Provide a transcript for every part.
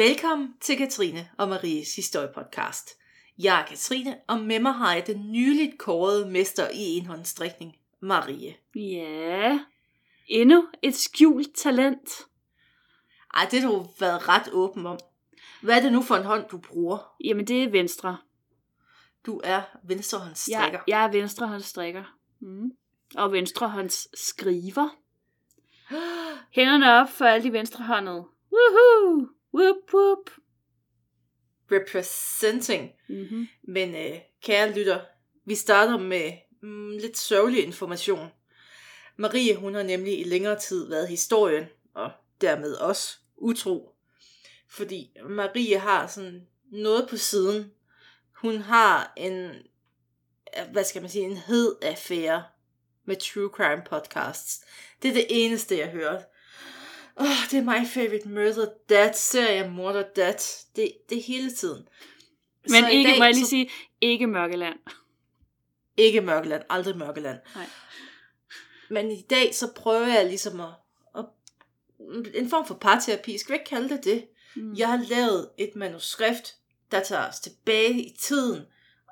Velkommen til Katrine og Maries historiepodcast. Jeg er Katrine, og med mig har jeg den nyligt kårede mester i enhåndsstrikning, Marie. Ja, endnu et skjult talent. Ej, det har du været ret åben om. Hvad er det nu for en hånd, du bruger? Jamen, det er venstre. Du er venstrehåndsstrikker. Jeg, jeg er venstrehåndsstrikker. Mm. Og venstrehåndsskriver. Hænderne op for alle de venstrehåndede. Woohoo! Whoop, whoop. Representing. Mm-hmm. Men øh, kære lytter, vi starter med mm, lidt sørgelig information. Marie, hun har nemlig i længere tid været historien, og dermed også utro. Fordi Marie har sådan noget på siden. Hun har en, hvad skal man sige, en hed affære med True Crime podcasts. Det er det eneste, jeg hører. Åh, oh, det er my favorite murder dad, serie morder dad. Det, det hele tiden. Men Så ikke, dag, må jeg lige så- sige, ikke Mørkeland. Ikke Mørkeland, aldrig Mørkeland. Nej. Men i dag, så prøver jeg ligesom at, at en form for parterapi, skal vi ikke kalde det det? Mm. Jeg har lavet et manuskript, der tager os tilbage i tiden,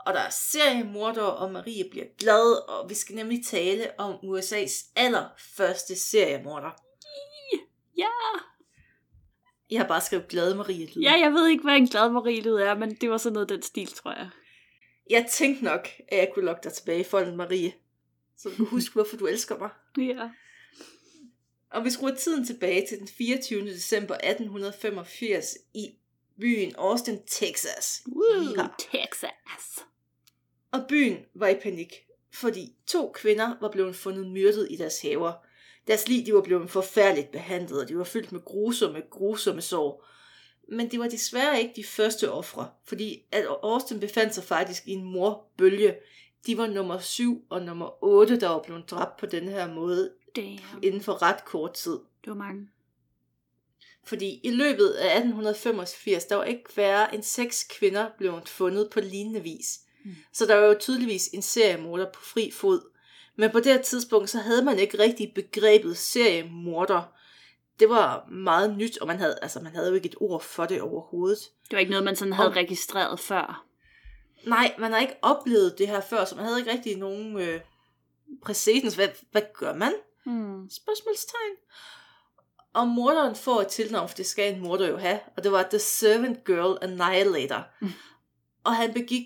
og der er seriemorder, og Marie bliver glad, og vi skal nemlig tale om USA's allerførste seriemorder. Ja. Jeg har bare skrevet glade Marie lyd. ja, jeg ved ikke, hvad en glad Marie er, men det var sådan noget den stil, tror jeg. Jeg tænkte nok, at jeg kunne lokke dig tilbage i folden, Marie. Så du kan huske, hvorfor du elsker mig. Ja. Og vi skruer tiden tilbage til den 24. december 1885 i byen Austin, Texas. Woo, Ja. Texas. Og byen var i panik, fordi to kvinder var blevet fundet myrdet i deres haver. Deres lig de var blevet forfærdeligt behandlet, og de var fyldt med grusomme, grusomme sår. Men det var desværre ikke de første ofre, fordi at Austin befandt sig faktisk i en morbølge. De var nummer 7 og nummer 8, der var blevet dræbt på den her måde Damn. inden for ret kort tid. Det var mange. Fordi i løbet af 1885, der var ikke færre end seks kvinder blevet fundet på lignende vis. Mm. Så der var jo tydeligvis en seriemorder på fri fod. Men på det her tidspunkt, så havde man ikke rigtig begrebet seriemorder. Det var meget nyt, og man havde, altså, man havde jo ikke et ord for det overhovedet. Det var ikke noget, man sådan havde Og- registreret før. Nej, man har ikke oplevet det her før, så man havde ikke rigtig nogen øh, præcedens. Hvad, hvad gør man? Hmm. Spørgsmålstegn. Og morderen får et tilnavn, for det skal en morder jo have, og det var The Servant Girl Annihilator. Mm. Og han begik...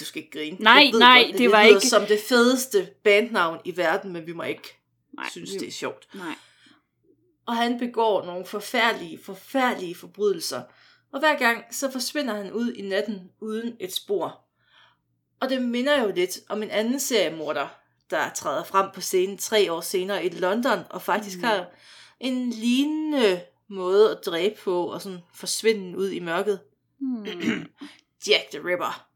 Du skal ikke grine. Nej, Jeg ved nej, godt, det var lyder ikke- som det fedeste bandnavn i verden, men vi må ikke Nej, synes, det er sjovt. Nej. Og han begår nogle forfærdelige, forfærdelige forbrydelser. Og hver gang, så forsvinder han ud i natten uden et spor. Og det minder jo lidt om en anden seriemorder, der træder frem på scenen tre år senere i London, og faktisk Mm. mm. har en lignende måde at dræbe på, og sådan forsvinde ud i mørket. Hmm. Jack the Ripper.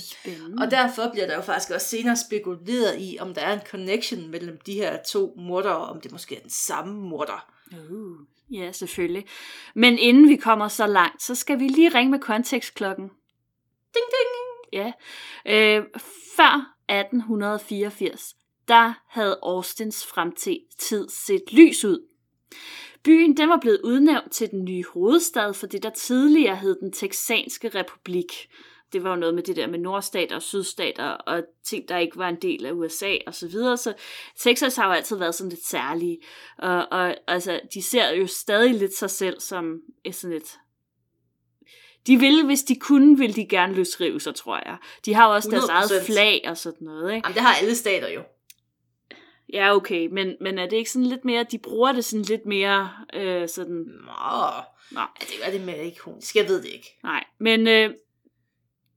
Spændende. Og derfor bliver der jo faktisk også senere spekuleret i, om der er en connection mellem de her to mordere, om det måske er den samme morder. Uh, ja, selvfølgelig. Men inden vi kommer så langt, så skal vi lige ringe med kontekstklokken. Ding ding! Ja. Øh, før 1884, der havde Austins fremtid set lys ud. Byen den var blevet udnævnt til den nye hovedstad for det, der tidligere hed den Texanske Republik. Det var jo noget med det der med nordstater og sydstater og ting, der ikke var en del af USA og så videre. Så Texas har jo altid været sådan lidt særlige. Og, og altså, de ser jo stadig lidt sig selv som et sådan et de ville, hvis de kunne, ville de gerne løsrive sig, tror jeg. De har jo også deres eget 100%. flag og sådan noget, ikke? Jamen, det har alle stater jo. Ja, okay, men, men er det ikke sådan lidt mere, de bruger det sådan lidt mere øh, sådan, Nå, Nå. ja, det er det med ikonisk. Jeg ved det ikke. nej, men øh,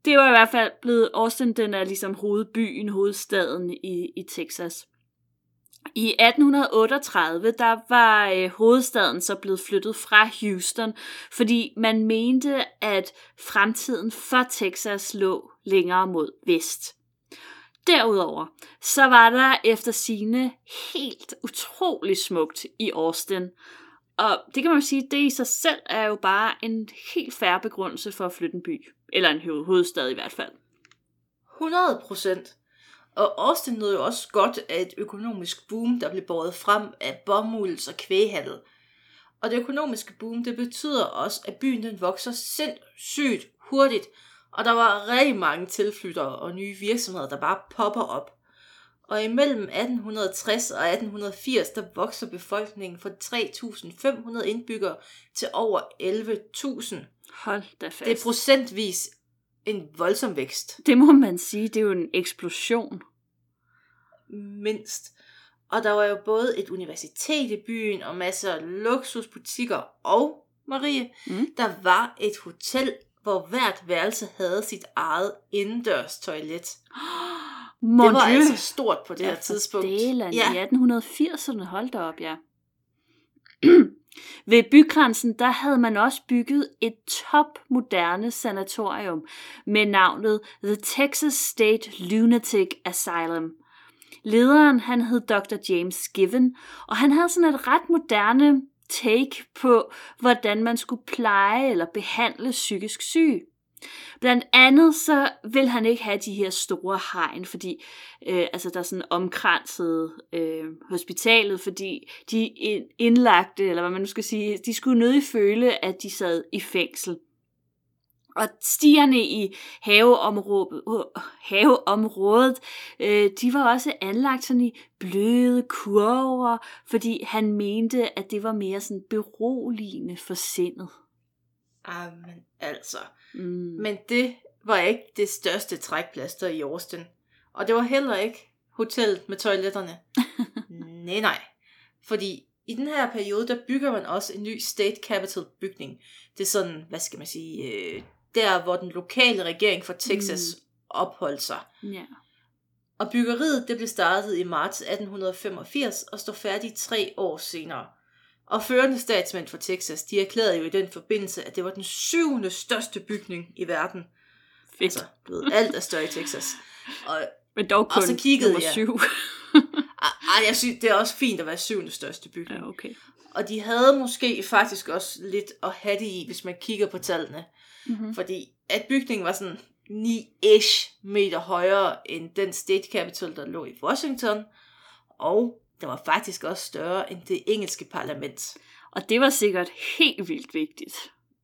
det var i hvert fald blevet, Austin den er ligesom hovedbyen, hovedstaden i, i Texas. I 1838, der var øh, hovedstaden så blevet flyttet fra Houston, fordi man mente, at fremtiden for Texas lå længere mod vest. Derudover, så var der efter sine helt utrolig smukt i Austin. Og det kan man jo sige, det i sig selv er jo bare en helt færre begrundelse for at flytte en by. Eller en hovedstad i hvert fald. 100 procent. Og Austin nød jo også godt af et økonomisk boom, der blev båret frem af bomulds- og kvæghandel. Og det økonomiske boom, det betyder også, at byen den vokser sindssygt hurtigt, og der var rigtig mange tilflyttere og nye virksomheder, der bare popper op. Og imellem 1860 og 1880, der vokser befolkningen fra 3.500 indbyggere til over 11.000. Hold da fast. Det er procentvis en voldsom vækst, det må man sige, det er jo en eksplosion. mindst. Og der var jo både et universitet i byen og masser af luksusbutikker og, Marie, Mm. der var et hotel, hvor hvert værelse havde sit eget indendørs toilet. Mon det var Dieu. altså stort på det her for tidspunkt. Dælen, Ja. I 1880'erne, hold da op, ja. Ved bygrænsen, der havde man også bygget et topmoderne sanatorium med navnet The Texas State Lunatic Asylum. Lederen, han hed Dr. James Given, og han havde sådan et ret moderne take på, hvordan man skulle pleje eller behandle psykisk syge. Blandt andet så vil han ikke have de her store hegn, fordi øh, altså der er sådan omkranset øh, hospitalet, fordi de indlagte, eller hvad man nu skal sige, de skulle nødig føle, at de sad i fængsel. Og stierne i haveområdet, øh, haveområdet øh, de var også anlagt sådan i bløde kurver, fordi han mente, at det var mere sådan beroligende for sindet. Amen, altså. Mm. Men det var ikke det største trækplaster i Austin. Og det var heller ikke hotellet med toiletterne. nej, nej. Fordi i den her periode, der bygger man også en ny State Capitol bygning. Det er sådan, hvad skal man sige, øh, der hvor den lokale regering for Texas mm. opholdt sig. Ja. Og byggeriet det blev startet i marts 1885 og står færdigt tre år senere. Og førende statsmænd for Texas, de erklærede jo i den forbindelse, at det var den syvende største bygning i verden. Fedt. Altså, du ved, alt er større i Texas. Og Men dog kun og så kiggede nummer jeg. syv. ej, jeg synes, det er også fint at være syvende største bygning. ja, okay. Og de havde måske faktisk også lidt at have det i, hvis man kigger på tallene. Mm-hmm. Fordi at bygningen var sådan 9-ish meter højere end den State Capitol, der lå i Washington. Og der var faktisk også større end det engelske parlament. Og det var sikkert helt vildt vigtigt.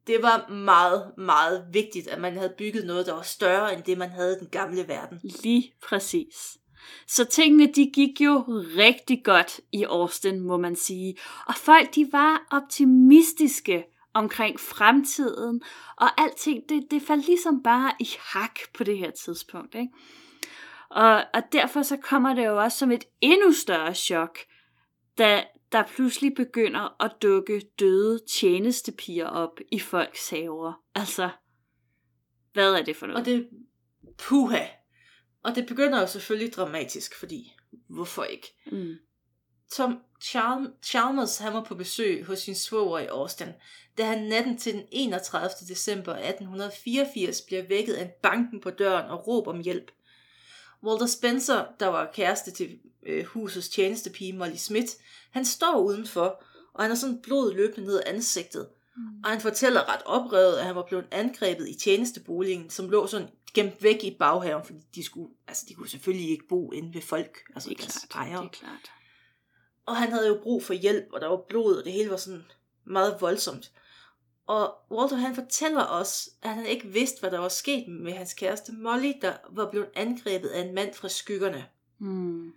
Det var meget, meget vigtigt, at man havde bygget noget, der var større end det, man havde i den gamle verden. Lige præcis. Så tingene, de gik jo rigtig godt i Austin, må man sige. Og folk, de var optimistiske omkring fremtiden, og alting, det, det faldt ligesom bare i hak på det her tidspunkt. Ikke? Og, og derfor så kommer det jo også som et endnu større chok, da der pludselig begynder at dukke døde tjenestepiger op i folks haver. Altså, hvad er det for noget? Og det, puha. Og det begynder jo selvfølgelig dramatisk, fordi hvorfor ikke? Mm. Tom Chalmers han var på besøg hos sin svoger i Austin, da han natten til den 31. december 1884 bliver vækket af en banken på døren og råb om hjælp. Walter Spencer, der var kæreste til øh, husets tjenestepige Molly Smith, han står udenfor, og han har sådan blod løbende ned ansigtet. Mm. Og han fortæller ret oprevet, at han var blevet angrebet i tjenesteboligen, som lå sådan gemt væk i baghaven, fordi de skulle, altså de kunne selvfølgelig ikke bo inde ved folk, altså Det er klart, ejere. det er klart. Og han havde jo brug for hjælp, og der var blod, og det hele var sådan meget voldsomt. Og Walter han fortæller os, at han ikke vidste, hvad der var sket med hans kæreste Molly, der var blevet angrebet af en mand fra skyggerne. Hmm.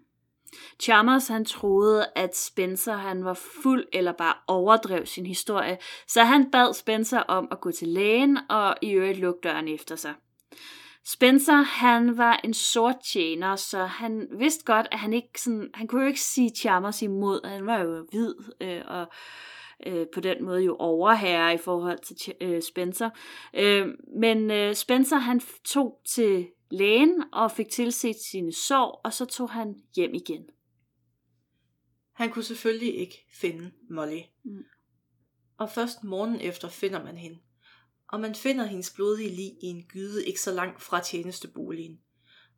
Chalmers han troede, at Spencer han var fuld eller bare overdrev sin historie, så han bad Spencer om at gå til lægen og i øvrigt lukke døren efter sig. Spencer han var en sort tjener, så han vidste godt, at han ikke sådan, han kunne jo ikke sige Chalmers imod. Han var jo hvid øh, og øh, på den måde jo overherre i forhold til øh, Spencer. Øh, men øh, Spencer han tog til lægen og fik tilset sine sår, og så tog han hjem igen. Han kunne selvfølgelig ikke finde Molly. Mm. Og først morgen efter finder man hende. Og man finder hendes blodige lig i en gyde ikke så langt fra tjenesteboligen.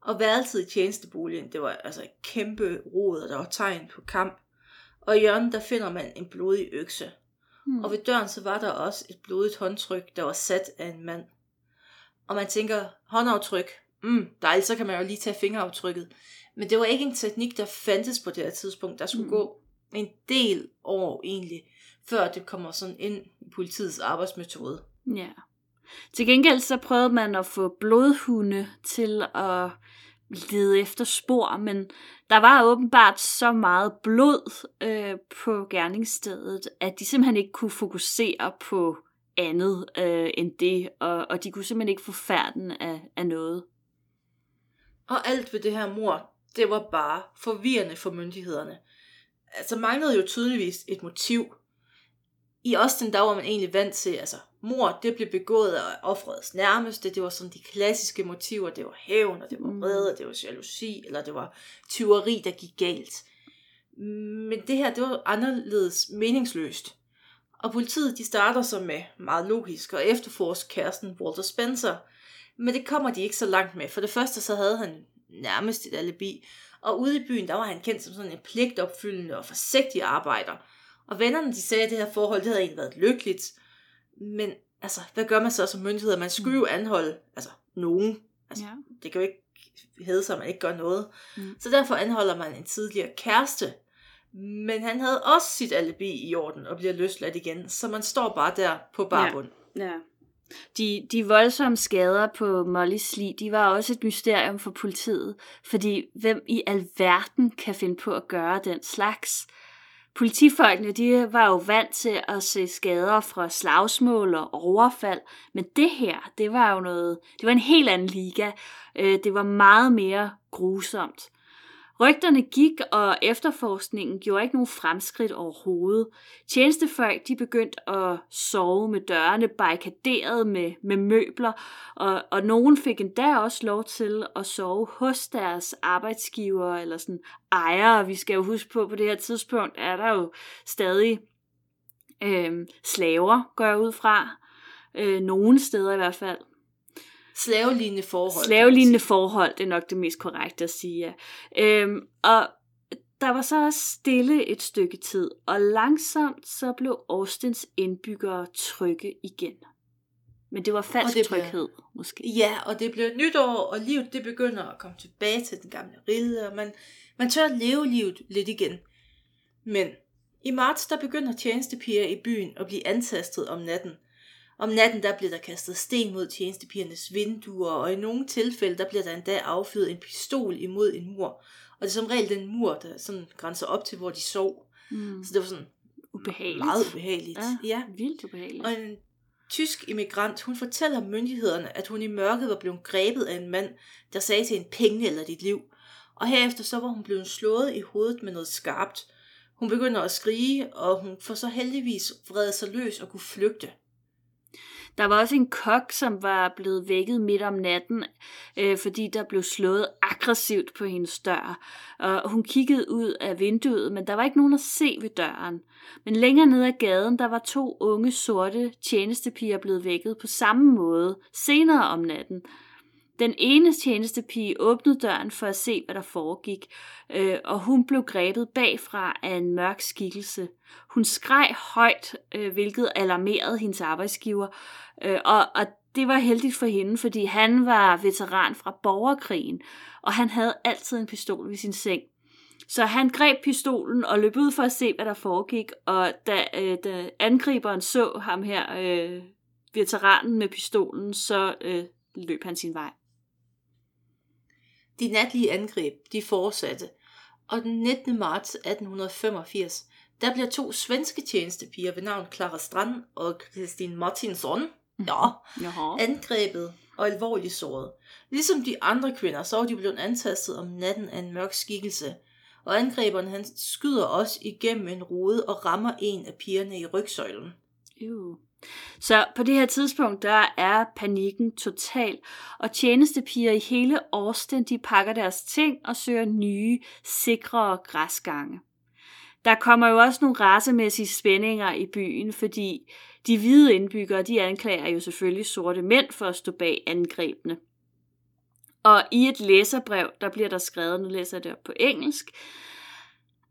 Og værelset i tjenesteboligen, det var altså et kæmpe rod, og der var tegn på kamp. Og i hjørnet, der finder man en blodig økse. Hmm. Og ved døren, så var der også et blodigt håndtryk, der var sat af en mand. Og man tænker, håndaftryk, mm, dejligt, så kan man jo lige tage fingeraftrykket. Men det var ikke en teknik, der fandtes på det her tidspunkt. Der skulle Mm. mm. gå en del år egentlig, før det kommer sådan ind i politiets arbejdsmetode. Ja. Til gengæld så prøvede man at få blodhunde til at lede efter spor, men der var åbenbart så meget blod øh, på gerningsstedet, at de simpelthen ikke kunne fokusere på andet øh, end det, og, og de kunne simpelthen ikke få færden af, af noget. Og alt ved det her mor, det var bare forvirrende for myndighederne. Altså manglede jo tydeligvis et motiv. I Austin, der var man egentlig vant til, altså mor, det blev begået af offrets nærmeste, det var sådan de klassiske motiver, det var hævn, og det var Mm. vrede, det var jalousi, eller det var tyveri, der gik galt. Men det her, det var anderledes meningsløst. Og politiet, de starter så med meget logisk og efterforske kæresten Walter Spencer. Men det kommer de ikke så langt med. For det første, så havde han nærmest et alibi. Og ude i byen, der var han kendt som sådan en pligtopfyldende og forsigtig arbejder. Og vennerne, de sagde, at det her forhold, det havde egentlig været lykkeligt. Men altså, hvad gør man så som myndighed? Man skulle jo anholde, altså nogen. Altså, Ja. det kan jo ikke hedde sig, at man ikke gør noget. Mm. Så derfor anholder man en tidligere kæreste. Men han havde også sit alibi i orden og bliver løsladt igen, så man står bare der på barbund. Ja. De, de voldsomme skader på Mollys lig, de var også et mysterium for politiet, fordi hvem i alverden kan finde på at gøre den slags? Politifolkene, de var jo vant til at se skader fra slagsmål og overfald, men det her, det var jo noget, det var en helt anden liga. Øh, det var meget mere grusomt. Rygterne gik, og efterforskningen gjorde ikke nogen fremskridt overhovedet. Tjenestefolk de begyndte at sove med dørene barrikaderet med, med møbler, og, og nogen fik endda også lov til at sove hos deres arbejdsgiver eller sådan ejere. Vi skal jo huske på, på det her tidspunkt er der jo stadig øh, slaver, går jeg ud fra. Øh, nogle steder i hvert fald. Slavelignende forhold. Slavelignende forhold, det er nok det mest korrekte at sige, ja. Øhm, og der var så også stille et stykke tid, og langsomt så blev Austins indbyggere trygge igen. Men det var falsk Og det blev- tryghed, måske. Ja, og det bliver nytår, og livet det begynder at komme tilbage til den gamle rille, og man, man tør at leve livet lidt igen. Men i marts, der begynder tjenestepiger i byen at blive antastet om natten. Om natten, der bliver der kastet sten mod tjenestepigernes vinduer, og i nogle tilfælde, der bliver der endda affyret en pistol imod en mur. Og det er som regel den mur, der sådan grænser op til, hvor de sov. Mm. Så det var sådan Ubehageligt. meget ubehageligt. Ja, ja. vildt ubehageligt. Og en tysk immigrant, hun fortæller myndighederne, at hun i mørket var blevet grebet af en mand, der sagde til en penge eller dit liv. Og herefter så var hun blevet slået i hovedet med noget skarpt. Hun begynder at skrige, og hun får så heldigvis vredet sig løs og kunne flygte. Der var også en kok, som var blevet vækket midt om natten, øh, fordi der blev slået aggressivt på hendes dør. Og hun kiggede ud af vinduet, men der var ikke nogen at se ved døren. Men længere nede ad gaden, der var to unge sorte tjenestepiger blevet vækket på samme måde senere om natten. Den ene tjenestepige åbnede døren for at se, hvad der foregik, øh, og hun blev grebet bagfra af en mørk skikkelse. Hun skreg højt, øh, hvilket alarmerede hendes arbejdsgiver, øh, og, og det var heldigt for hende, fordi han var veteran fra borgerkrigen, og han havde altid en pistol ved sin seng. Så han greb pistolen og løb ud for at se, hvad der foregik, og da, øh, da angriberen så ham her, øh, veteranen med pistolen, så øh, løb han sin vej. De natlige angreb, de fortsatte, og den 19. marts 1885, der bliver to svenske tjenestepiger ved navn Clara Strand og Christine Martinsson, ja, Jaha. angrebet og alvorligt såret. Ligesom de andre kvinder, så var de blevet antastet om natten af en mørk skikkelse, og angriberen han skyder også igennem en rude og rammer en af pigerne i rygsøjlen. Ew. Så på det her tidspunkt, der er panikken total, og tjenestepiger i hele Austin, de pakker deres ting og søger nye, sikrere græsgange. Der kommer jo også nogle racemæssige spændinger i byen, fordi de hvide indbyggere, de anklager jo selvfølgelig sorte mænd for at stå bag angrebene. Og i et læserbrev, der bliver der skrevet, nu læser jeg det op på engelsk,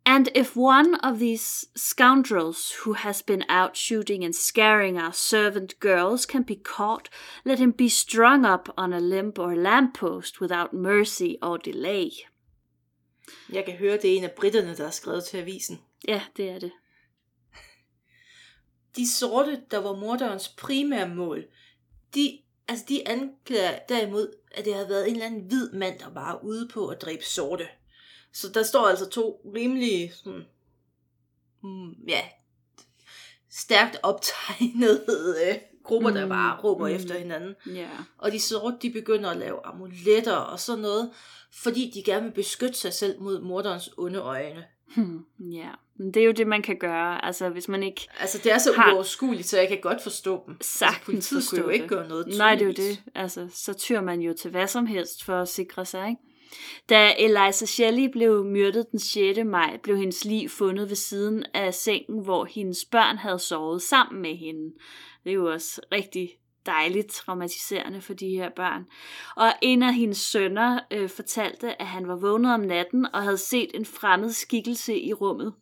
And if one of these scoundrels who has been out shooting and scaring our servant girls can be caught, let him be strung up on a limb or lamppost without mercy or delay. Jeg kan høre, det er en af britterne, der har skrevet til avisen. Ja, det er det. de sorte, der var morderens primære mål, de, altså de anklager derimod, at det har været en eller anden hvid mand, der var ude på at dræbe sorte. Så der står altså to rimelig sådan, mm, ja, stærkt optegnede øh, grupper, der Mm, bare råber mm. efter hinanden. Ja. Og de sorte, de begynder at lave amuletter og sådan noget, fordi de gerne vil beskytte sig selv mod morderens onde øjne. Hmm, ja. Men det er jo det, man kan gøre. Altså, hvis man ikke Altså, det er så Har- uoverskueligt, så jeg kan godt forstå dem. sagtens altså, politiet skulle jo ikke gøre noget Nej, det er jo det. Altså, så tyr man jo til hvad som helst for at sikre sig, ikke? Da Eliza Shelley blev myrdet den 6. maj, blev hendes lig fundet ved siden af sengen, hvor hendes børn havde sovet sammen med hende. Det er jo også rigtig dejligt traumatiserende for de her børn. Og en af hendes sønner øh, fortalte, at han var vågnet om natten og havde set en fremmed skikkelse i rummet.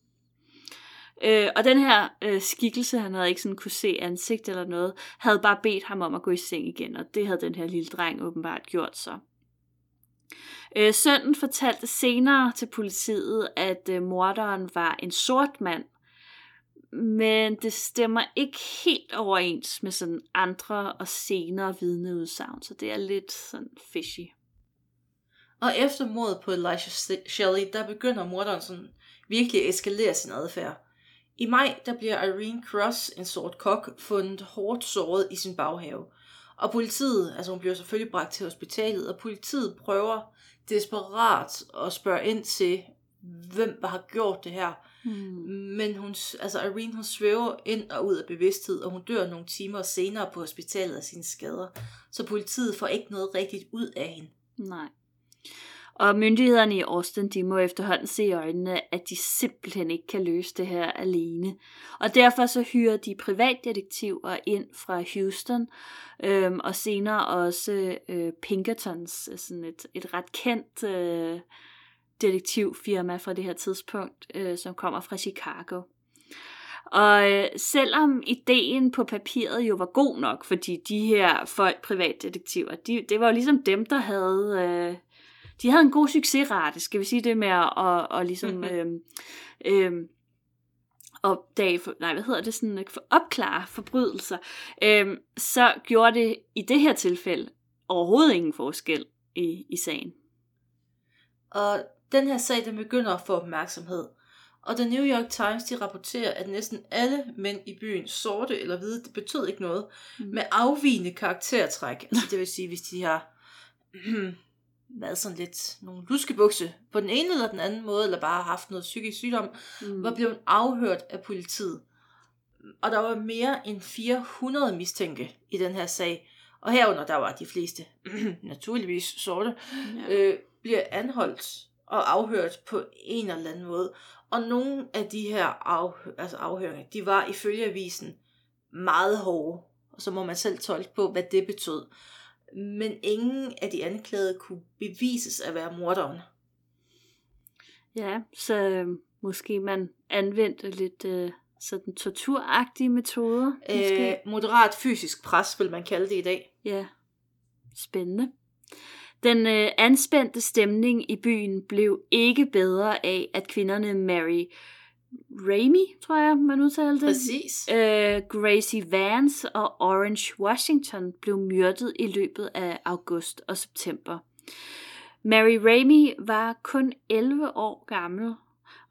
Øh, og den her øh, skikkelse, han havde ikke sådan kunne se ansigt eller noget, havde bare bedt ham om at gå i seng igen, og det havde den her lille dreng åbenbart gjort så. Øh, sønnen fortalte senere til politiet, at øh, morderen var en sort mand, men det stemmer ikke helt overens med sådan andre og senere vidneudsagn, så det er lidt sådan fishy. Og efter mordet på Elijah Shelley, der begynder morderen sådan virkelig at eskalere sin adfærd. I maj, der bliver Irene Cross, en sort kok, fundet hårdt såret i sin baghave. Og politiet, altså hun bliver selvfølgelig bragt til hospitalet, og politiet prøver desperat at spørge ind til, hvem der har gjort det her. Hmm. Men hun, altså Irene, hun svæver ind og ud af bevidsthed, og hun dør nogle timer senere på hospitalet af sine skader. Så politiet får ikke noget rigtigt ud af hende. Nej. Og myndighederne i Austin, de må efterhånden se i øjnene, at de simpelthen ikke kan løse det her alene. Og derfor så hyrer de privatdetektiver ind fra Houston, øhm, og senere også øh, Pinkertons, øh, sådan et, et ret kendt øh, detektivfirma fra det her tidspunkt, øh, som kommer fra Chicago. Og øh, selvom ideen på papiret jo var god nok, fordi de her folk, privatdetektiver, de, det var jo ligesom dem, der havde, øh, de havde en god succesrate, skal vi sige det med at og, og ligesom Mhm. øh, øh, opdage, for, nej, hvad hedder det, sådan, for opklare forbrydelser, øh, så gjorde det i det her tilfælde overhovedet ingen forskel i, i sagen. Og den her sag, den begynder at få opmærksomhed. Og The New York Times, de rapporterer, at næsten alle mænd i byen, sorte eller hvide, det betød ikke noget, Mm. med afvigende karaktertræk. Altså det vil sige, hvis de har været sådan lidt nogle luskebukse på den ene eller den anden måde, eller bare haft noget psykisk sygdom, Mm. var blevet afhørt af politiet. Og der var mere end 400 mistænkte i den her sag. Og herunder, der var de fleste, naturligvis sorte, Ja. øh, bliver anholdt og afhørt på en eller anden måde. Og nogle af de her afhø- altså afhøringer, de var ifølge avisen meget hårde. Og så må man selv tolke på, hvad det betød. Men ingen af de anklagede kunne bevises at være morderen. Ja, så øh, måske man anvendte lidt øh, sådan torturagtige metoder. Måske. Øh, moderat fysisk pres, vil man kalde det i dag. Ja, spændende. Den øh, anspændte stemning i byen blev ikke bedre af, at kvinderne Mary Ramey, tror jeg, man udtalte det, Præcis. øh, Gracie Vance og Orange Washington blev myrdet i løbet af august og september. Mary Ramey var kun 11 år gammel,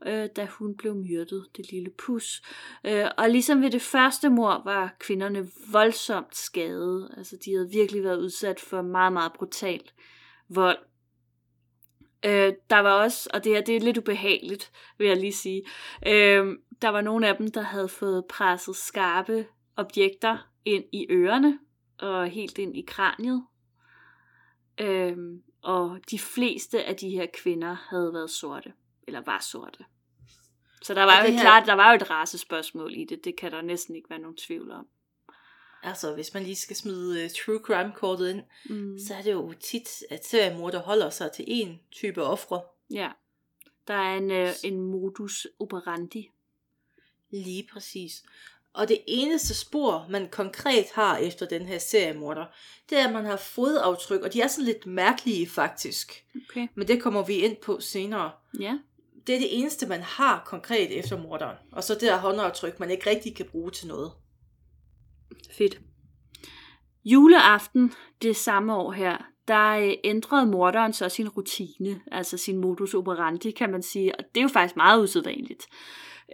øh, da hun blev myrdet, det lille pus. Øh, og ligesom ved det første mor var kvinderne voldsomt skadede. Altså de havde virkelig været udsat for meget, meget brutal vold. Øh, der var også, og det her det er lidt ubehageligt, vil jeg lige sige, øh, der var nogle af dem, der havde fået presset skarpe objekter ind i ørerne og helt ind i kraniet. Øh, og de fleste af de her kvinder havde været sorte, eller var sorte. Så der var jo her- klart, der var jo et racespørgsmål i det, det kan der næsten ikke være nogen tvivl om. Altså, hvis man lige skal smide uh, true crime-kortet ind, Mm. så er det jo tit, at seriemorder holder sig til en type ofre. Ja, der er en, øh, en modus operandi. Lige præcis. Og det eneste spor, man konkret har efter den her seriemorder, det er, at man har fodaftryk, og de er sådan lidt mærkelige faktisk. Okay. Men det kommer vi ind på senere. Ja. Det er det eneste, man har konkret efter morderen. Og så det her håndaftryk, man ikke rigtig kan bruge til noget. Fedt. Juleaften det samme år her, der øh, ændrede morderen så sin rutine, altså sin modus operandi, kan man sige, og det er jo faktisk meget usædvanligt.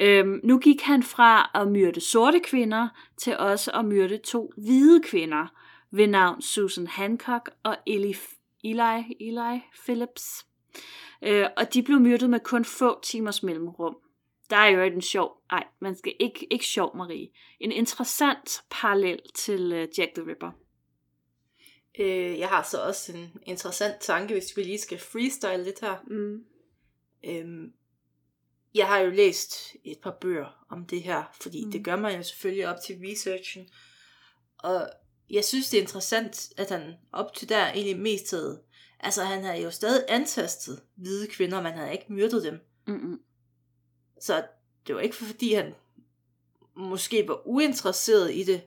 Øhm, nu gik han fra at myrde sorte kvinder til også at myrde to hvide kvinder ved navn Susan Hancock og Eli, Eli, Eli Phillips. Øh, og de blev myrdet med kun få timers mellemrum. Der er jo en sjov, nej, man skal ikke, ikke sjov, Marie. En interessant parallel til uh, Jack the Ripper. Øh, jeg har så også en interessant tanke, hvis vi lige skal freestyle lidt her. Mm. Øhm, jeg har jo læst et par bøger om det her, fordi Mm. det gør man jo selvfølgelig op til researchen. Og jeg synes, det er interessant, at han op til der egentlig mest havde... Altså, han havde jo stadig antastet hvide kvinder, man havde ikke myrdet dem. Mm-mm. Så det var ikke fordi, han måske var uinteresseret i det.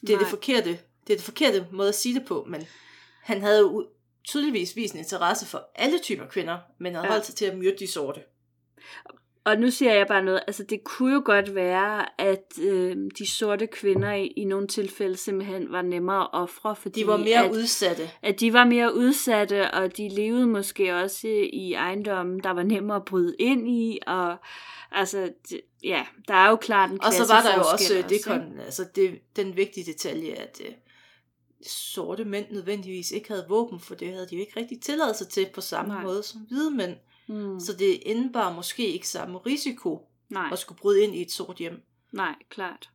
Det er Nej. det forkerte, det er det forkerte måde at sige det på, men han havde jo tydeligvis vist en interesse for alle typer kvinder, men havde ja. holdt sig til at myrde de sorte. Og nu siger jeg bare noget, altså det kunne jo godt være, at øh, de sorte kvinder i, i nogle tilfælde simpelthen var nemmere at ofre, fordi De var mere at, udsatte. at de var mere udsatte, og de levede måske også i ejendommen, der var nemmere at bryde ind i, og altså, det, ja, der er jo klart en Og så var der jo også øh, det, ikke? kon, altså det, den vigtige detalje, at øh, sorte mænd nødvendigvis ikke havde våben, for det havde de jo ikke rigtig tilladelse til på samme. Nej. måde som hvide mænd. Mm, Så det indebar måske ikke samme risiko nej. at skulle bryde ind i et sort hjem. Nej, klart.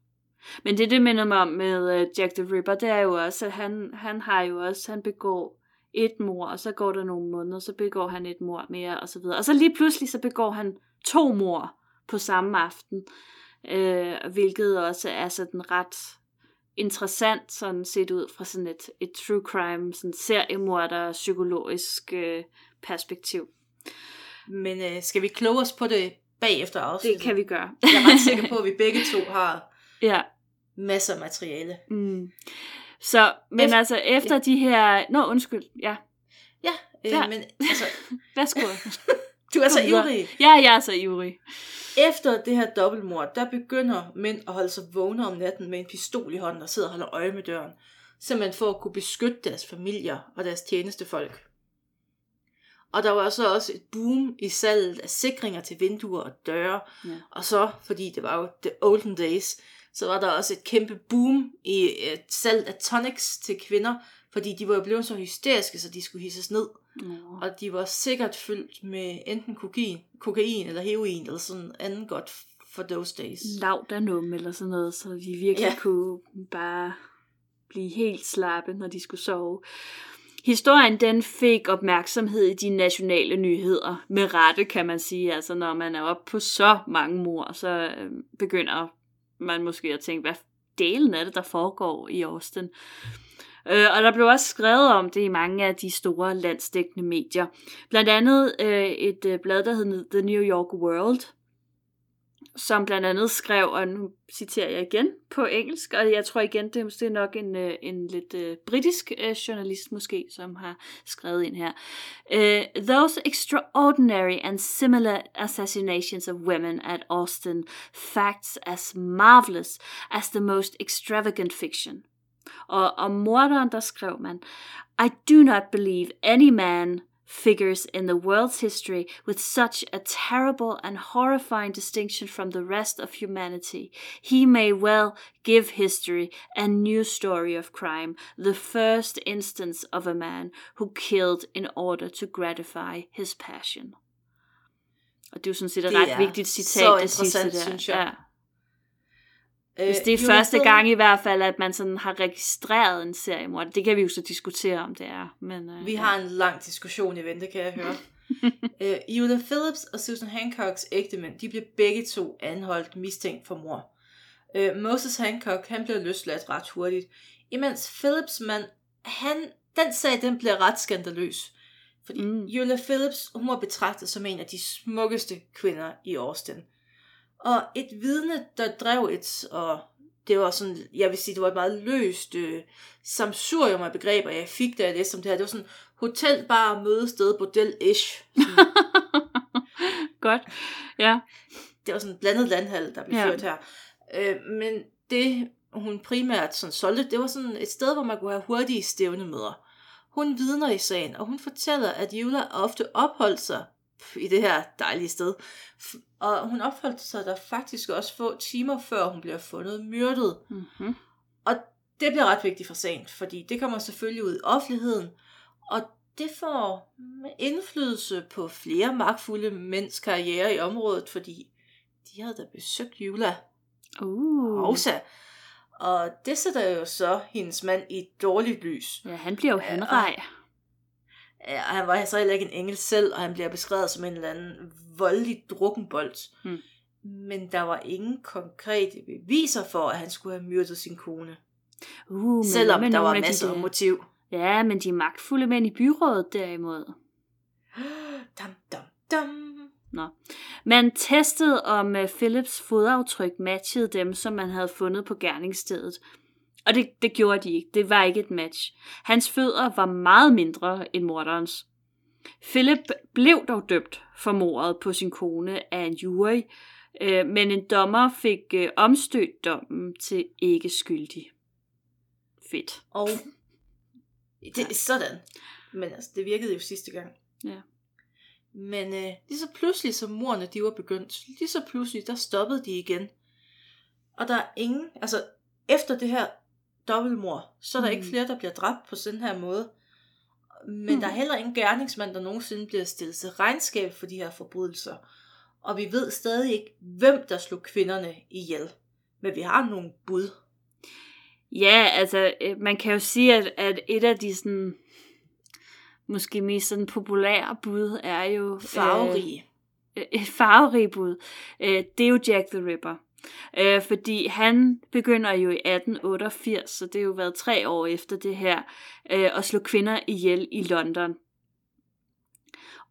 Men det, det minder mig om med uh, Jack the Ripper, det er jo også, at han, han har jo også, han begår et mor, og så går der nogle måneder, så begår han et mor mere, og så videre. Og så lige pludselig, så begår han to mor på samme aften, øh, hvilket også er sådan ret interessant, sådan set ud fra sådan et, et true crime, sådan seriemorder, psykologisk øh, perspektiv. Men øh, skal vi kloge os på det bagefter afsnittet? Det kan vi gøre. Jeg er ret sikker på, at vi begge to har ja. masser af materiale. Mm. Så, men Efter- altså efter de her... Nå, undskyld. Ja, Ja, øh, Ja. ja. men altså, værsgo. du er så ivrig. ja, jeg er så ivrig. Efter det her dobbeltmord, der begynder mænd at holde sig vågne om natten med en pistol i hånden og sidder og holder øje med døren. Simpelthen for at kunne beskytte deres familier og deres tjenestefolk. Og der var så også et boom i salget af sikringer til vinduer og døre. Ja. Og så, fordi det var jo the olden days, så var der også et kæmpe boom i et salg af tonics til kvinder, fordi de var jo blevet så hysteriske, så de skulle hisses ned. Nå. Og de var sikkert fyldt med enten kokain, kokain eller heroin, eller sådan anden godt for those days. Laudanum eller sådan noget, så de virkelig. Ja. kunne bare blive helt slappe, når de skulle sove. Historien den fik opmærksomhed i de nationale nyheder. Med rette, kan man sige. Altså, når man er oppe på så mange mor, så øh, begynder man måske at tænke, hvad delen er det, der foregår i Austin? Øh, og der blev også skrevet om det i mange af de store landsdækkende medier. Blandt andet øh, et øh, blad, der hed The New York World, som blandt andet skrev, og nu citerer jeg igen på engelsk, og jeg tror igen, det er måske nok en, øh, en lidt øh, britisk øh, journalist måske, som har skrevet ind her. Uh, those extraordinary and similar assassinations of women at Austin facts as marvelous as the most extravagant fiction. Og om morderen, der skrev man, I do not believe any man figures in the world's history with such a terrible and horrifying distinction from the rest of humanity. He may well give history a new story of crime, the first instance of a man who killed in order to gratify his passion. Og det er jo sådan set et ret er vigtigt citat, det sidste der. synes jeg. Ja. Øh, Hvis det er Jonah første Hill- gang i hvert fald, at man sådan har registreret en seriemord. Det kan vi jo så diskutere, om det er. Men, øh, Vi har en lang diskussion i vente, kan jeg høre. øh, Eula Phillips og Susan Hancocks ægtemænd, de blev begge to anholdt mistænkt for mor. Øh, Moses Hancock, han blev løsladt ret hurtigt, imens Phillips mand, han, den sag, den blev ret skandaløs. Fordi Mm. Eula Phillips, hun var betragtet som en af de smukkeste kvinder i Austin. Og et vidne, der drev et, og det var sådan, jeg vil sige, det var et meget løst øh, samsurium af begreber, jeg fik, da jeg læste om det her. Det var sådan hotel, bar, mødested, bordel-ish. Sådan, Godt. Ja. det var sådan en blandet landhal, der blev ja. ført her. Øh, men det hun primært sådan solgte, det var sådan et sted, hvor man kunne have hurtige stævnemøder. Hun vidner i sagen, og hun fortæller, at Jula ofte opholdt sig i det her dejlige sted. Og hun opholdt sig der faktisk også få timer før hun bliver fundet myrdet. Mm-hmm. Og det bliver ret vigtigt for sagen, fordi det kommer selvfølgelig ud i offentligheden, og det får indflydelse på flere magtfulde mænds karriere i området, fordi de havde da besøgt Jula. Uh. Også. Og det sætter jo så hendes mand i et dårligt lys. Ja, han bliver jo henrej. Og han var så heller ikke en engel selv, og han bliver beskrevet som en eller anden voldelig drukkenbold. Hmm. Men der var ingen konkrete beviser for, at han skulle have myrdet sin kone. Uh, men Selvom med der var af de masser af der- motiv. Ja, men de magtfulde mænd i byrådet derimod. Dam, dam, dam. Man testede, om øh, Philips fodaftryk matchede dem, som man havde fundet på gerningsstedet. Og det, det gjorde de ikke. Det var ikke et match. Hans fødder var meget mindre end morderens. Philip blev dog dømt for mordet på sin kone af en jury, øh, men en dommer fik øh, omstødt dommen til ikke skyldig. Fedt. Og det er sådan. Men altså, det virkede jo sidste gang. Ja. Men øh, lige så pludselig, som morerne de var begyndt, lige så pludselig, der stoppede de igen. Og der er ingen, altså efter det her dobbeltmor, så er der mm. ikke Mm. flere, der bliver dræbt på sådan her måde. Men Mm. mm. der er heller ingen gerningsmand, der nogensinde bliver stillet til regnskab for de her forbrydelser. Og vi ved stadig ikke, hvem der slog kvinderne ihjel. Men vi har nogle bud. Ja, altså, øh, man kan jo sige, at, at et af de sådan, måske mest sådan populære bud er jo... Farverige. Øh, et farverige bud. Øh, det er jo Jack the Ripper. Øh, fordi han begynder jo i 1888, så det har jo været tre år efter det her, øh, at slå kvinder ihjel i London.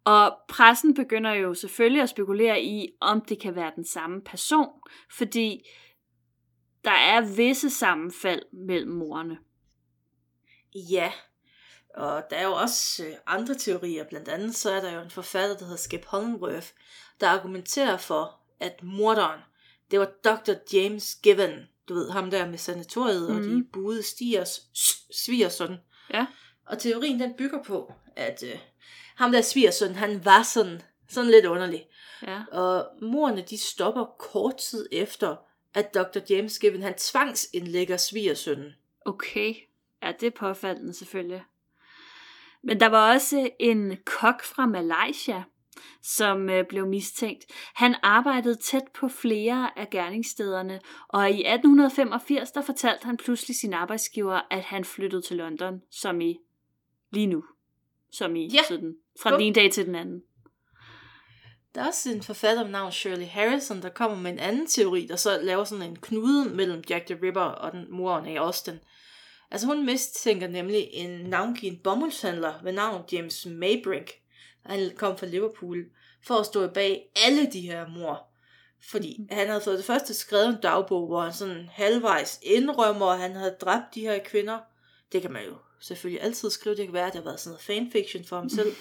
Og pressen begynder jo selvfølgelig at spekulere i, om det kan være den samme person, fordi der er visse sammenfald mellem morerne. Ja, og der er jo også øh, andre teorier. Blandt andet så er der jo en forfatter, der hedder Skip Hollingworth, der argumenterer for, at morderen, det var Dr. James Given, du ved, ham der med sanatoriet mm. og de Mhm. buede stiers svigersøn. Ja. Og teorien den bygger på, at øh, ham der svigersøn, han var sådan, sådan lidt underlig. Ja. Og morerne, de stopper kort tid efter, at Dr. James Given, han tvangsindlægger svigersønnen. Okay. Ja, det er påfaldende selvfølgelig. Men der var også en kok fra Malaysia, som øh, blev mistænkt. Han arbejdede tæt på flere af gerningsstederne, og i 1885 der fortalte han pludselig sin arbejdsgiver, at han flyttede til London, som i lige nu. Som i Ja. sådan, fra Bum. den ene dag til den anden. Der er også en forfatter med navn Shirley Harrison, der kommer med en anden teori, der så laver sådan en knude mellem Jack the Ripper og den moren af Austin. Altså hun mistænker nemlig en navngiven bomuldshandler ved navn James Maybrick. Han kom fra Liverpool for at stå bag alle de her mor. Fordi han havde fået det første skrevet en dagbog, hvor han sådan halvvejs indrømmer, at han havde dræbt de her kvinder. Det kan man jo selvfølgelig altid skrive. Det kan være, at det har været sådan noget fanfiction for ham selv.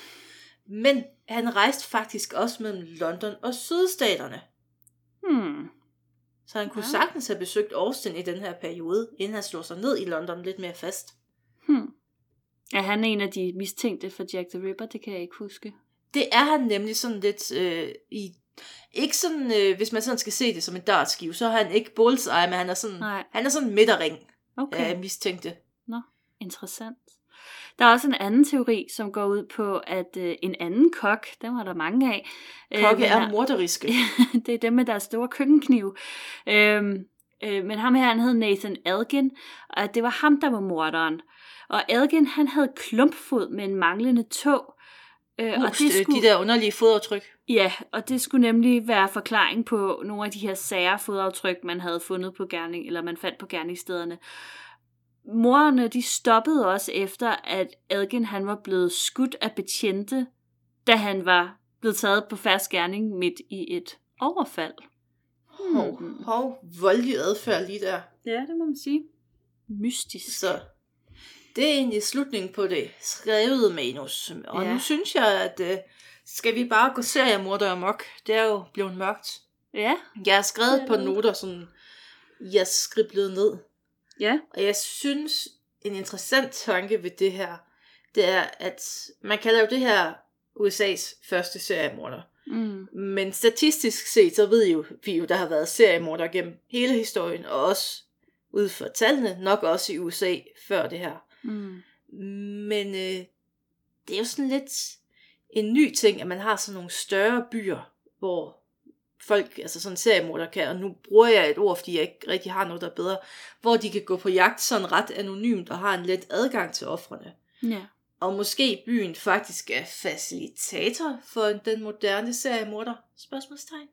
Men han rejste faktisk også mellem London og sydstaterne. Hmm. Så han kunne Ja. sagtens have besøgt Austin i den her periode, inden han slog sig ned i London lidt mere fast. Hmm. Er han en af de mistænkte for Jack the Ripper? Det kan jeg ikke huske. Det er han nemlig sådan lidt øh, i... Ikke sådan, øh, hvis man sådan skal se det som en dartskive, så er han ikke bullseye, men han er sådan, Nej. han er sådan midterring Okay. af mistænkte. Interessant. Der er også en anden teori, som går ud på, at øh, en anden kok, dem var der mange af. øh, Kokke er morderiske. det er dem med deres store køkkenkniv. Øhm, øh, men ham her, han hed Nathan Elgin, og det var ham, der var morderen. Og Elgin, han havde klumpfod med en manglende tog. Øh, og det skulle... skulle, De der underlige fodaftryk. Ja, og det skulle nemlig være forklaring på nogle af de her sære fodaftryk, man havde fundet på gerning, eller man fandt på gerningsstederne. Morerne, de stoppede også efter, at Elgin han var blevet skudt af betjente, da han var blevet taget på fast gerning midt i et overfald. Hov, Hmm. hov, voldelig adfærd lige der. Ja, det må man sige. Mystisk. Så det er egentlig slutningen på det skrevede manus. Og Ja. nu synes jeg, at øh, skal vi bare gå seriemorder amok. Det er jo blevet mørkt. Ja, Jeg har skrevet det. noter, som jeg skriblede ned. Ja. Og jeg synes, en interessant tanke ved det her, det er, at man kalder jo det her USA's første seriemorder. Mm. Men statistisk set, så ved jo, vi jo, der har været seriemorder gennem hele historien, og også ud fra tallene, nok også i USA før det her. Mm. Men øh, det er jo sådan lidt en ny ting, at man har sådan nogle større byer, hvor folk, altså sådan seriemorder kan, og nu bruger jeg et ord, fordi jeg ikke rigtig har noget, der er bedre, hvor de kan gå på jagt sådan ret anonymt og har en let adgang til offrene. Ja. Og måske byen faktisk er facilitator for den moderne seriemorder? Spørgsmålstegn.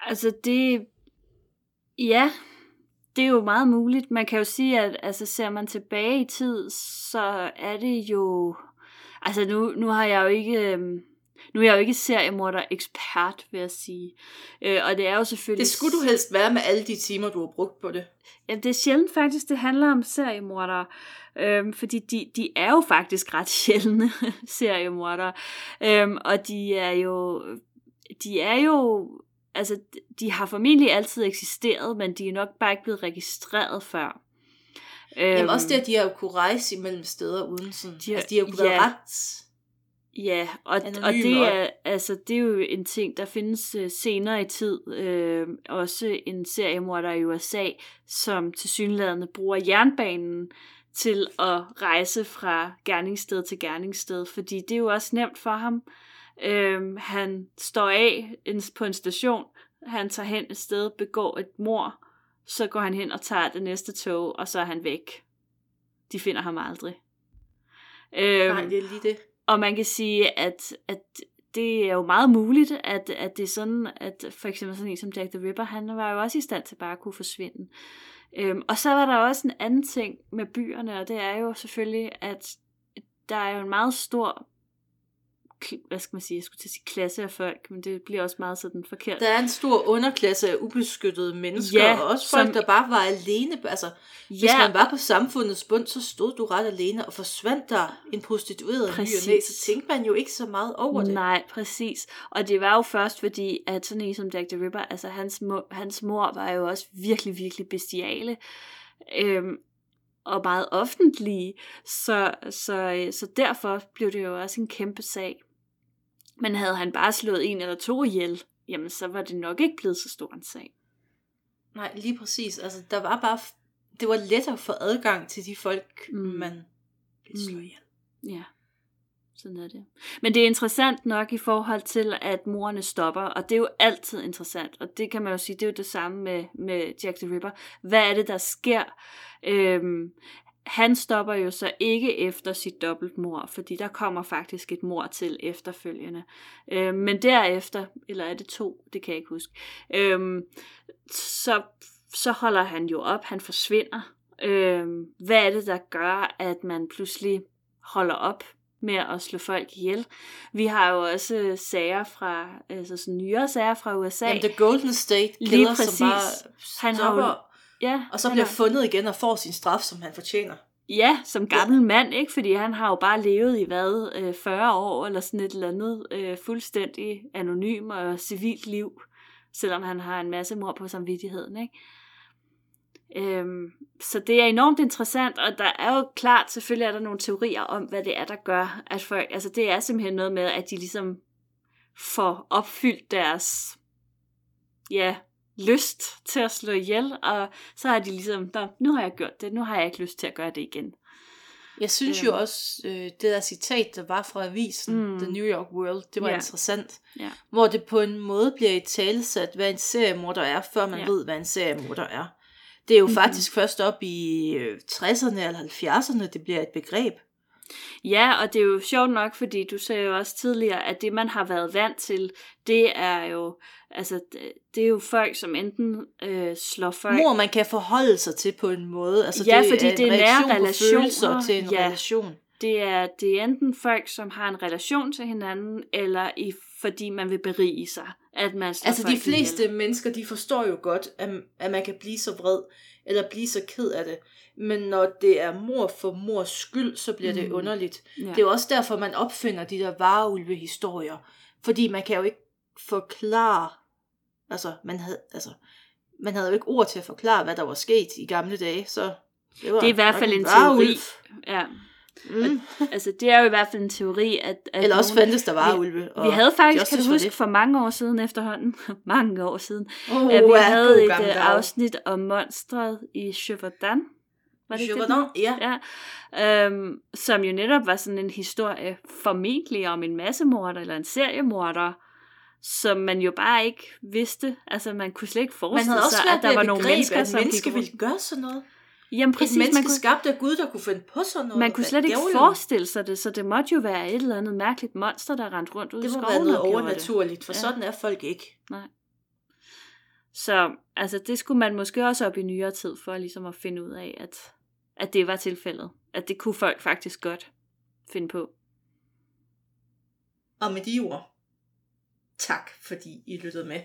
Altså det, ja, det er jo meget muligt. Man kan jo sige, at altså, ser man tilbage i tid, så er det jo, altså nu, nu har jeg jo ikke, øhm, nu er jeg jo ikke seriemorder ekspert, vil jeg sige. Øh, og det er jo selvfølgelig... Det skulle du helst være med alle de timer, du har brugt på det. Ja, det er sjældent faktisk, det handler om seriemordere. Øhm, fordi de, de er jo faktisk ret sjældne seriemordere. Øhm, og de er jo... De er jo... Altså, de har formentlig altid eksisteret, men de er nok bare ikke blevet registreret før. Øhm, Jamen også det, at de har jo kunne rejse imellem steder uden sådan... De har, altså, de har jo kunne ja. være ret... Ja, og, og det er altså det er jo en ting der findes uh, senere i tid øh, også en seriemorder i USA som tilsyneladende bruger jernbanen til at rejse fra gerningssted til gerningssted, fordi det er jo også nemt for ham. Øh, han står af på en station, han tager hen et sted, begår et mor, så går han hen og tager det næste tog, og så er han væk. De finder ham aldrig. Øh, Nej, det er lige det. Og man kan sige, at, at det er jo meget muligt, at, at det er sådan, at for eksempel sådan en som Jack the Ripper, han var jo også i stand til bare at kunne forsvinde. Øhm, og så var der også en anden ting med byerne, og det er jo selvfølgelig, at der er jo en meget stor hvad skal man sige, jeg skulle til at sige klasse af folk, men det bliver også meget sådan forkert. Der er en stor underklasse af ubeskyttede mennesker, Ja, og også folk, som- der bare var alene. Altså, hvis Ja. man var på samfundets bund, så stod du ret alene, og forsvandt der en prostitueret i ny Præcis. så tænkte man jo ikke så meget over det. Nej, præcis. Og det var jo først fordi, at sådan en som Jack the Ripper, altså hans, mor, hans mor var jo også virkelig, virkelig bestiale. Øhm, og meget offentlige. Så, så, så derfor blev det jo også en kæmpe sag. Men havde han bare slået en eller to ihjel, jamen så var det nok ikke blevet så stor en sag. Nej, lige præcis. Altså, der var bare... Det var lettere at få adgang til de folk, Mm. man ville slå Mm. ihjel. Ja, sådan er det. Men det er interessant nok i forhold til, at morerne stopper, og det er jo altid interessant, og det kan man jo sige, det er jo det samme med, med Jack the Ripper. Hvad er det, der sker? Øhm, han stopper jo så ikke efter sit dobbeltmord, fordi der kommer faktisk et mord til efterfølgende. Øhm, men derefter, eller er det to, det kan jeg ikke huske, øhm, så, så holder han jo op, han forsvinder. Øhm, hvad er det, der gør, at man pludselig holder op med at slå folk ihjel? Vi har jo også øh, sager fra, altså sådan nyere sager fra USA. Jamen, The Golden State Lige præcis. som bare Han har jo- stopper, ja, og så bliver har- fundet igen og får sin straf, som han fortjener. Ja, som gammel mand, ikke? Fordi han har jo bare levet i hvad, øh, 40 år eller sådan et eller andet, øh, fuldstændig anonym og civilt liv, selvom han har en masse mor på samvittigheden, ikke? Øhm, så det er enormt interessant, og der er jo klart, selvfølgelig er der nogle teorier om, hvad det er, der gør, at folk, altså det er simpelthen noget med, at de ligesom får opfyldt deres, ja, lyst til at slå ihjel, og så har de ligesom, "Nå, nu har jeg gjort det, nu har jeg ikke lyst til at gøre det igen. Jeg synes Øhm. jo også, øh, det der citat, der var fra avisen, Mm. The New York World, det var Ja. interessant. Ja. Hvor det på en måde bliver i talesat, hvad en seriemorder er, før man ja. ved, hvad en seriemorder er. Det er jo Mhm. mm-hmm. faktisk først op i øh, 60'erne eller 70'erne, det bliver et begreb. Ja, og det er jo sjovt nok, fordi du sagde jo også tidligere, at det man har været vant til, det er jo, altså, det- det er jo folk, som enten øh, slår folk... Mor, man kan forholde sig til på en måde. Altså, Ja, det fordi er det er en nære relationer. til en Ja. relation. Det er, det er enten folk, som har en relation til hinanden, eller i, fordi man vil berige sig, at man Altså de fleste ihjel. mennesker, de forstår jo godt, at, at man kan blive så vred, eller blive så ked af det. Men når det er mor for mors skyld, så bliver mm. det underligt. Ja. Det er jo også derfor, man opfinder de der vareulve-historier. Fordi man kan jo ikke forklare, altså, man havde, altså, man havde jo ikke ord til at forklare, hvad der var sket i gamle dage, så det, var Det er i hvert fald en varulv. teori. Ja, Mm. altså det er jo i hvert fald en teori, at... at Eller også nogen- fandtes der varulve. Vi havde de faktisk, kan du var huske, det. for mange år siden efterhånden, mange år siden, Oh, at vi ja, havde et øh, afsnit om monstret i Chevaudan. Var det ikke det, Chevaudan, ja. Ja, øhm, som jo netop var sådan en historie formentlig om en massemorder eller en seriemorder, som man jo bare ikke vidste. Altså man kunne slet ikke Man forestille sig, at der var nogle mennesker, at som gik rundt. ville gøre sådan noget. Jamen Et præcis, menneske man kunne, skabt af Gud, der kunne finde på sådan noget. man kunne slet ikke djævlen? forestille sig det, så det måtte jo være et eller andet mærkeligt monster, der rendte rundt ud Det i må skoven være noget og gjorde det. overnaturligt, for Ja. sådan er folk ikke. Så altså, det skulle man måske også op i nyere tid, for ligesom at finde ud af, at, at det var tilfældet. At det kunne folk faktisk godt finde på. Og med de ord, tak fordi I lyttede med.